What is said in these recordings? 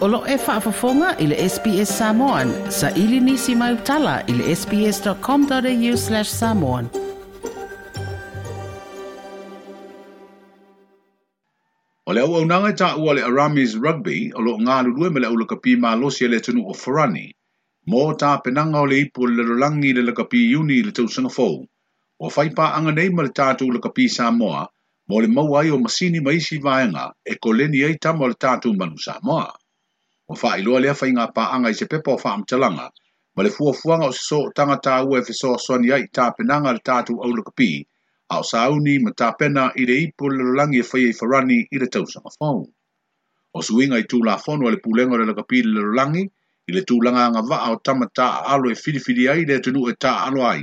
Olo lo e whaafafonga i le SPS Samoan. Sa ili nisi mai utala i le sps.com.au slash samoan. O le au au nangai tā ua le Aramis Rugby o lo ngā lulue me le au lakapi mā losi e le tunu o Farani. Mō tā penanga o le ipo le lorangi le lakapi iuni le tau sangafou. O whaipā anga nei ma le tātou lakapi Samoa mō le mau ai o masini maisi vāenga e koleni ei tamo le tātou manu Samoa o fa ilo le fa inga pa anga i se pepo fa am talanga ma le fuo fuanga o se so tangata ta u e so so ni ai ta penanga le tatu au le kapi a o sauni ma ta pena i le ipo le langi e fai e farani i le tau sanga fau. O suinga i tū la fono le pulenga le kapi le le langi i le tūlanga anga vaa o tama ta alo e filifili ai le tunu e ta alo ai.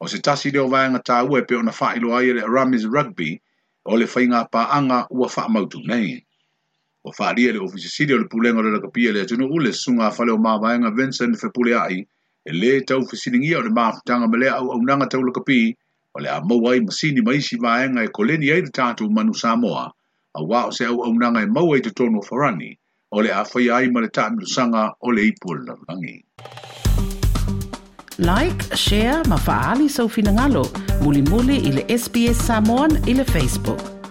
O se tasi leo vayanga ta u e pe ona fa ilo ai le Aramis Rugby o le fai ngā pa anga ua fa mautu nei o faalia le ofisi sili o le pulega o le lakapia le atunuu le susuga afale o mavaega vincent fepuleaʻi e lē taufesiligia o le mafutaga ma le auaunaga taulakapi o le a maua ai masini ma isi vaega e koleni ai le tatou manu samoa auā o se auaunaga e maua i totonu o farani o le a faia ai ma le taamilosaga o le ipu o le lalolagi like share ma faaali soufinagalo mulimuli i le sps samoan i le facebook